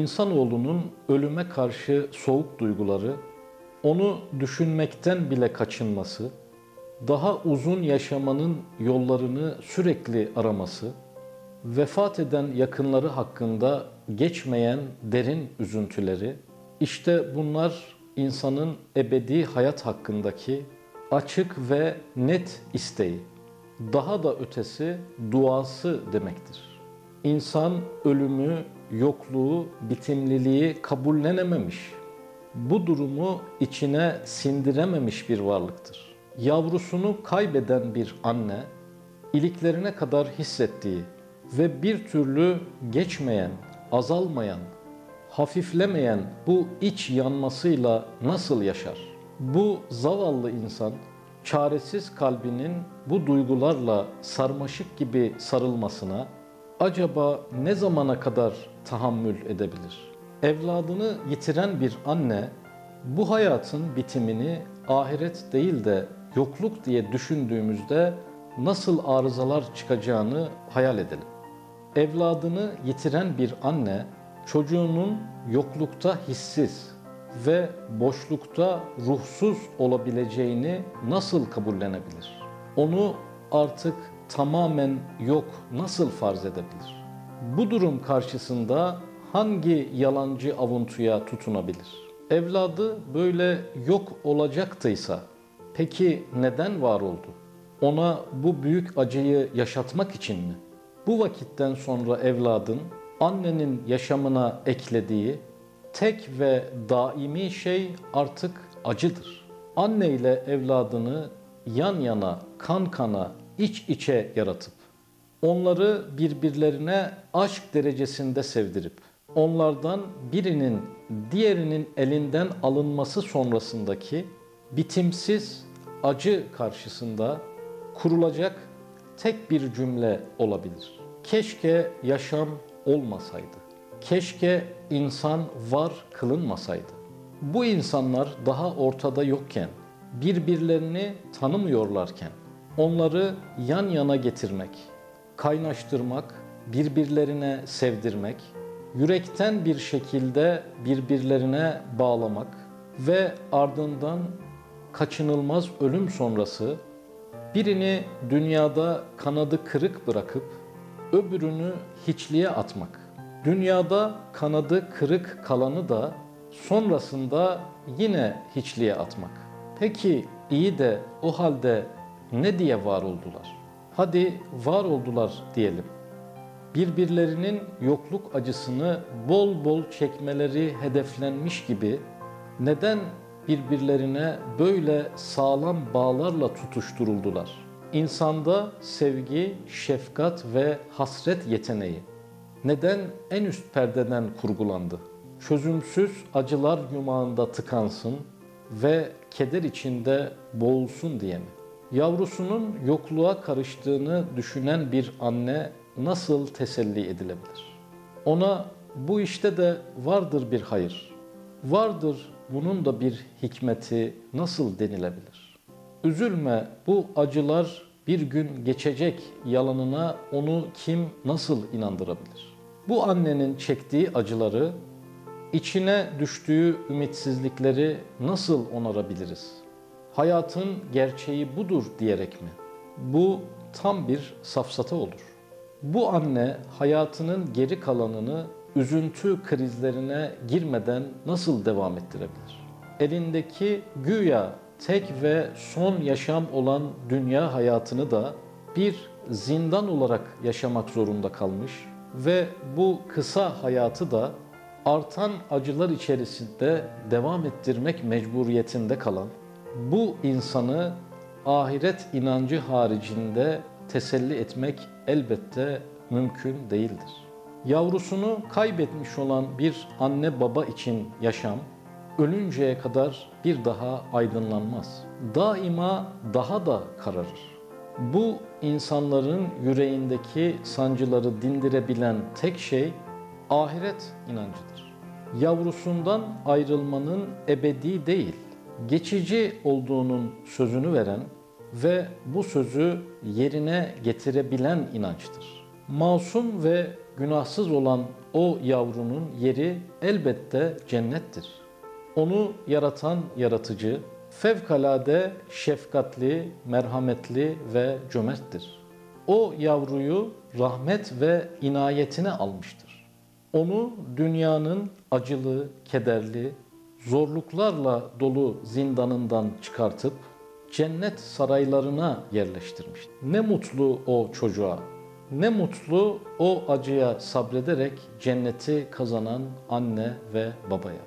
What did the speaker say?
insanoğlunun ölüme karşı soğuk duyguları, onu düşünmekten bile kaçınması, daha uzun yaşamanın yollarını sürekli araması, vefat eden yakınları hakkında geçmeyen derin üzüntüleri, işte bunlar insanın ebedi hayat hakkındaki açık ve net isteği. Daha da ötesi duası demektir. İnsan ölümü, yokluğu, bitimliliği kabullenememiş. Bu durumu içine sindirememiş bir varlıktır. Yavrusunu kaybeden bir anne, iliklerine kadar hissettiği ve bir türlü geçmeyen, azalmayan, hafiflemeyen bu iç yanmasıyla nasıl yaşar? Bu zavallı insan çaresiz kalbinin bu duygularla sarmaşık gibi sarılmasına acaba ne zamana kadar tahammül edebilir? Evladını yitiren bir anne bu hayatın bitimini ahiret değil de yokluk diye düşündüğümüzde nasıl arızalar çıkacağını hayal edelim. Evladını yitiren bir anne çocuğunun yoklukta hissiz ve boşlukta ruhsuz olabileceğini nasıl kabullenebilir? Onu artık tamamen yok nasıl farz edebilir? Bu durum karşısında hangi yalancı avuntuya tutunabilir? Evladı böyle yok olacaktıysa peki neden var oldu? Ona bu büyük acıyı yaşatmak için mi? Bu vakitten sonra evladın annenin yaşamına eklediği tek ve daimi şey artık acıdır. Anne ile evladını yan yana, kan kana, iç içe yaratıp onları birbirlerine aşk derecesinde sevdirip onlardan birinin diğerinin elinden alınması sonrasındaki bitimsiz acı karşısında kurulacak tek bir cümle olabilir. Keşke yaşam olmasaydı. Keşke insan var kılınmasaydı. Bu insanlar daha ortada yokken, birbirlerini tanımıyorlarken onları yan yana getirmek, kaynaştırmak, birbirlerine sevdirmek, yürekten bir şekilde birbirlerine bağlamak ve ardından kaçınılmaz ölüm sonrası birini dünyada kanadı kırık bırakıp öbürünü hiçliğe atmak. Dünyada kanadı kırık kalanı da sonrasında yine hiçliğe atmak. Peki iyi de o halde ne diye var oldular? Hadi var oldular diyelim. Birbirlerinin yokluk acısını bol bol çekmeleri hedeflenmiş gibi neden birbirlerine böyle sağlam bağlarla tutuşturuldular? İnsanda sevgi, şefkat ve hasret yeteneği neden en üst perdeden kurgulandı? Çözümsüz acılar yumağında tıkansın ve keder içinde boğulsun diye mi? Yavrusunun yokluğa karıştığını düşünen bir anne nasıl teselli edilebilir? Ona bu işte de vardır bir hayır. Vardır bunun da bir hikmeti nasıl denilebilir? Üzülme bu acılar bir gün geçecek yalanına onu kim nasıl inandırabilir? Bu annenin çektiği acıları, içine düştüğü ümitsizlikleri nasıl onarabiliriz? Hayatın gerçeği budur diyerek mi? Bu tam bir safsata olur. Bu anne hayatının geri kalanını üzüntü krizlerine girmeden nasıl devam ettirebilir? Elindeki güya tek ve son yaşam olan dünya hayatını da bir zindan olarak yaşamak zorunda kalmış ve bu kısa hayatı da artan acılar içerisinde devam ettirmek mecburiyetinde kalan bu insanı ahiret inancı haricinde teselli etmek elbette mümkün değildir. Yavrusunu kaybetmiş olan bir anne baba için yaşam ölünceye kadar bir daha aydınlanmaz. Daima daha da kararır. Bu insanların yüreğindeki sancıları dindirebilen tek şey ahiret inancıdır. Yavrusundan ayrılmanın ebedi değil, geçici olduğunun sözünü veren ve bu sözü yerine getirebilen inançtır. Masum ve günahsız olan o yavrunun yeri elbette cennettir. Onu yaratan yaratıcı fevkalade şefkatli, merhametli ve cömerttir. O yavruyu rahmet ve inayetine almıştır. Onu dünyanın acılı, kederli, zorluklarla dolu zindanından çıkartıp cennet saraylarına yerleştirmiş. Ne mutlu o çocuğa, ne mutlu o acıya sabrederek cenneti kazanan anne ve babaya.